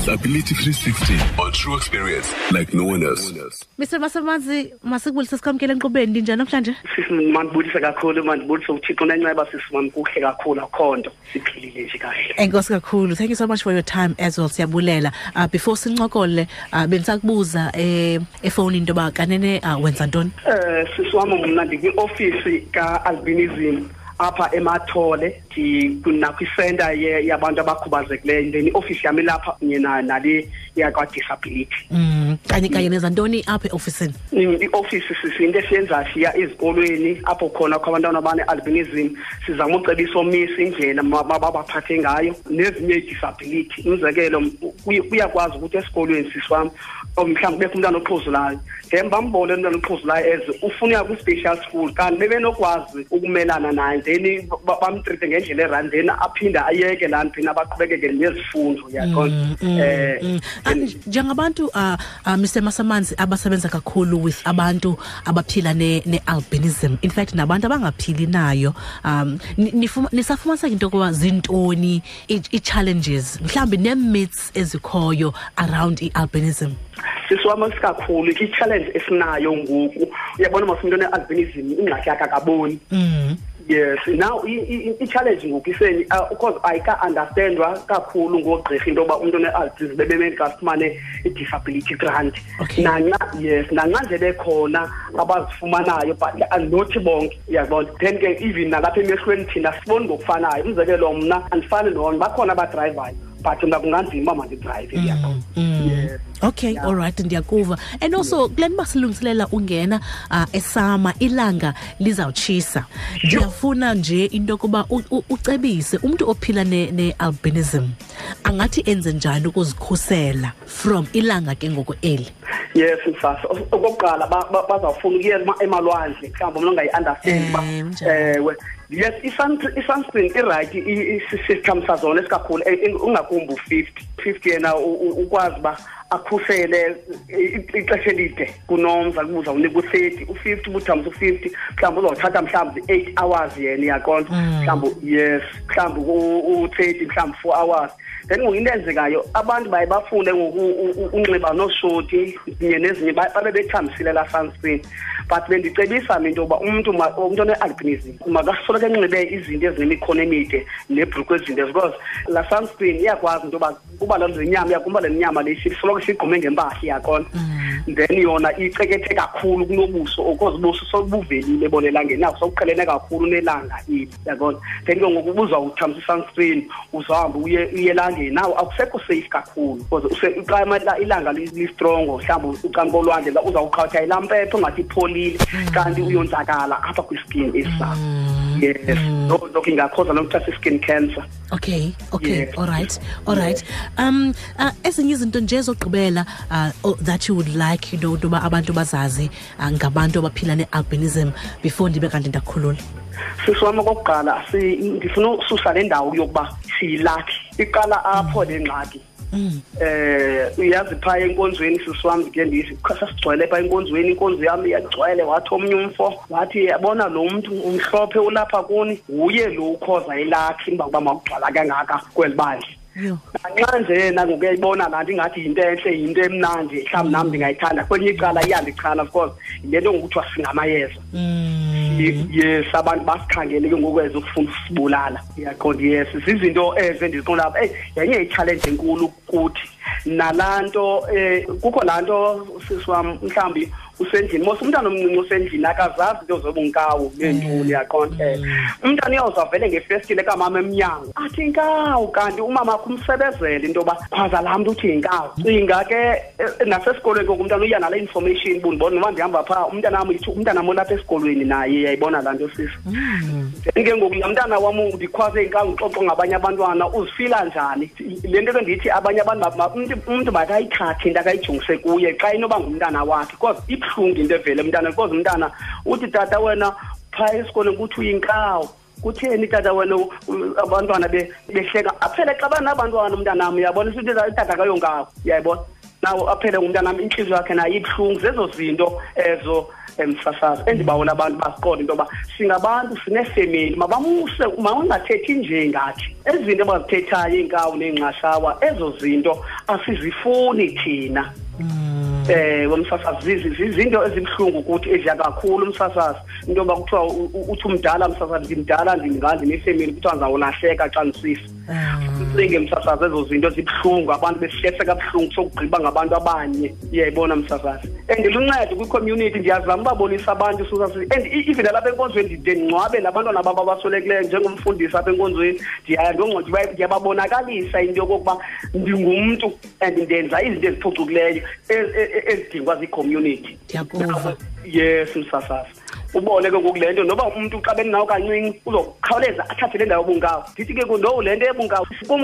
Disability 360 or true experience like no one else. Mr Masamanzi masikubulisa sikamkele enkqubeni linjani namhlanje? Sisi mandibulise kakhulu mandibulise uthixo nenceba sisi wami kuhle kakhulu akho nto. Siphilile nje kahle. Enkosi kakhulu. Thank you so much for your time as well. Siyabulela. Uh, before sincokole uh, bendisakubuza eh, efowunini into yoba kanene uh, wenza ntoni? Eh sisi wami mna ndikwi-ofisi ka-albinism apha emathole ye- yabantu abakhubazekileyo then iofisi yami lapha kunye na- nale yakwa-disability mm, kanye kanye nenza ntoni apha eofisini? Mm, i-ofisi sisinto esiyenza siya ezikolweni apho khona kho abantwana abane-albinism sizama ucebisa omisa indlela ma- mababaphathe ngayo nezinye ii-disability umzekelo m- kuye- kuyakwazi ukuthi esikolweni sisi wami or mhlawumbi kubekho umntwana oxhuzulayo. Then bambone umntwana oxhuzulayo as ufuna uya kwi-special school kanti bebenokwazi ukumelana naye then ba- bamtrite ngendlela erani then aphinde ayeke laa nto phina baqhubekeke nezifundo yaqona eh Mm. Ah, njengabantu uh, uh, Mr Masamanzi abasebenza kakhulu with abantu abaphila ne, ne albinism. In fact nabantu abangaphili nayo um nisafumaniseka into yokuba zintoni i- i-challenges mhlawumbi nee-myths ezikhoyo around i-albinism? Sisiwam kakhulu i-challenge esinayo ngoku. Uyabona masumntu one-albinism ingxaki yakhe akaboni mm. Yes now i-challenge ngoku iseni uh, because ayika-understandwa kakhulu ngoogqirha into yoba umntu one-albinism bebemele afumane i-disability grant. Yes nanxa nje bekhona abazifumanayo but anothi bonke uyazibona then ke even nalapha emehlweni thina siboni ngokufanayo. Umzekelo mna andifani nona bakhona abadrayivayo but mna kunganzima uba mandidrayive uyaqona yes. Okay all right ndiyakuva. And also kule nto basilungiselela ungena uh, esama ilanga lizawutshisa. Ndiyafuna nje into yokuba u- u- ucebise umntu ophila ne-albinism angathi enze njani ukuzikhusela from ilanga ke ngoku eli? Yes msasa okokuqala ba- ba- bazawufuna ukuyela ema- emalwandle mhlawumbi umntu ongayi-understand uba Eh, njani? ewe yes i-sun- i-sunscreen irayithi isisitham sazona esikakhulu eh, eh, ungakumbi u-fifty fifty yena ukwazi uba akhusele i- ixesha elide kunomza kubuza unika u-thirty u-fifty ubuthamsa u-fifty mhlawumbi uzawuthatha mhlawumbi eight hours yena iyaqonda mhlawumbi yes mhlawumbi u- u-thirty mhlawumbi four hours. Then ngoku into enzekayo abantu baye bafunde ngoku u- u- unxiba nooshoti kunye nezinye ba- babe bethambisile laa sunscreen but bendicebisa minto into yokuba umntu umntu one-albinism makasoloko enxibe izinto ezinemikhono emide nebhruku ezinde because laa sunscreen iyakwazi into yoba kuba laa nto zenyama iyakumba le nyama le soloko siyigqume ngempahla iyakona then yona icekethe kakhulu kunobuso because ubuso sobuvelile bona elangeni. Nako sokuqhelene kakhulu nelanga eli yabona then ke ngoku ubuzawuthamsa i-sunscreen uzawuhamba uye uye elangeni. Nawo akusekho safe kakhulu because use- xa ama- ilanga li- listrongo mhlawumbi ucamka olwandle la uzawuqhawutha yilaa mpepho ongathi ipholile kanti uyonzakala apha kwiskin esisakho yes. Loo nto ke ingakhoza nokuthatha i-skin cancer. Okay okay Yes. all right all right. Um uh, ezinye izinto nje zogqibela uh, oh, that you would like you know into yoba abantu bazazi uh, ngabantu abaphila ne-albinism before ndibe kanti ndakhulula. Sisi wami okokuqala si- ndifuna ususa le ndawo yokuba siyilakhi iqala apho le ngxaki. Eh uyazi phaa enkonzweni sisi wami ke ndithi sasigcwele phaa enkonzweni. Inkonzo yami iyagcwele wathi omnye umfo wathi yabona lo mntu umhlophe ulapha kuni nguye lo ukhoza elakhi imba kuba makugcwala kangaka kweli bandla Yho. nanxa nje yena ngokuyayibona laa nto ingathi yinto entle yinto emnandi mhlawumbi nam ndingayithanda. Kwenye icala iyandichana because yile nto ngokuthiwa singamayeza. Ye- yes abantu basikhangele ke ngoku ezokufuna usibulala yaqonda yes zizinto ezo endiziqonda lapha. Eyi yenye i-challenge enkulu kuthi nalaa nto um kukho laa nto sisi wam mhlawumbi usendlini. Mos umntana omncinci usendlini akazazi into zoba unkawu neentoni yaqonda um umntana uyawuza vele ngefestile kamama emnyango. Athi inkawu kanti umama akho umsebezele into yoba khwaza laa mntu uthi yinkawu. Cinga ke eh, nasesikolweni ngoku umntana uya nale information bundibona noba ndihamba phaa umntana wam ithi umntana wam olapha esikolweni naye yayibona laa nto sisi? Then ke ngoku laa mntana wam ndikhwaze inkawu ngixoxo ngabanye abantwana uzifila njani? Le nto ke ndithi abanye abantu ma- ma- umntu- umntu makayithathe into akayijongise kuye xa inoba ngumntana wakhe because ibuhlungu into evele. Mntana because umntana uthi tata wena phaa esikolweni kuthi uyinkawu. Kutheni tata wena abantwana be- behleka? Aphele xa banabantwana umntanam uyabona? Isithi tata kayonkawo uyayibona? Nawo aphele ngumntanami intliziyo yakhe nayo ibuhlungu. Zezo zinto ezo emsasazo endibawona abantu basiqonde into yoba singabantu sinefemeli. Mabamuse maungathethi nje ngathi. Ezi zinto abazithethayo iinkawu neengxashawa ezo zinto asizifuni thina eh womsasazi izinto ezibuhlungu ukuthi eziya kakhulu umsasazi. Into yoba kuthiwa uthi umdala umsasazi ngimdala ndingandi nefemeli kuthiwa ndizawulahleka xa ndisisa cinge msasazi ezo zinto ezibuhlungu abantu besihlese kabuhlungu sokugqiba ngabantu abanye. Iyayibona msasazi? And luncedo kwi-community ndiyazama ubabonisa abantu and even alapha enkonzweni ndide ndingcwabe nabantwana babo abasolekileyo njengomfundisi apha enkonzweni. Ndiyababonakalisa into yokokuba ndingumntu and ndenza izinto eziphucukileyo ezidingwa zii-community ndiyakuva. Yes msasazi. Ubone ke ngoku le nto noba umntu xa benawo kancinci uzokhawuleza athathe le ndawo ebunkawo ndithi ke no le nto ebunkawo kum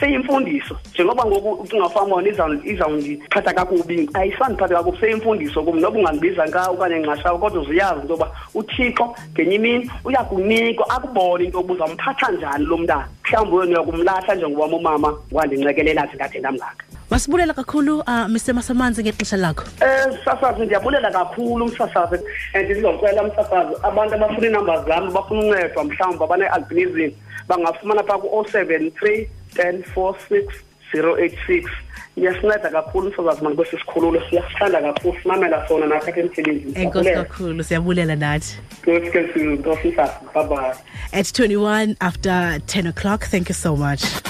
seyimfundiso. Njengoba ngoku ucingafama izawundiphatha kakubi ayisandiphatha kakubi seyimfundiso kum. Noba ungandibiza nkawo okanye nqashawo kodwa uzuyazi into yoba uthixo ngenye imini uyakunika akubone into yokuba uzamphatha njani lo mntana. Mhlawumbi wena uyakumlahla njengobam umama wandincekelela zingade ndamngaka masibulela kakhulu uh, mr masamanzi ngexesha lakho um msasazi ndiyabulela kakhulu umsasazi and ndizocela umsasazi abantu abafuna iinamba zam bafuna uncedwa mhlawumbi abane-albinism bangafumana phaa ku-o seven three ten four six zero eight six iyasinceda kakhulu umsasazi mani kwesi sikhululo siyasithanda kakhulu simamela sona nathi apha emsebenzini enkosi kakhulu siyabulela nathi good ke nkosi bye bye at 21 after 10 o'clock thank you so much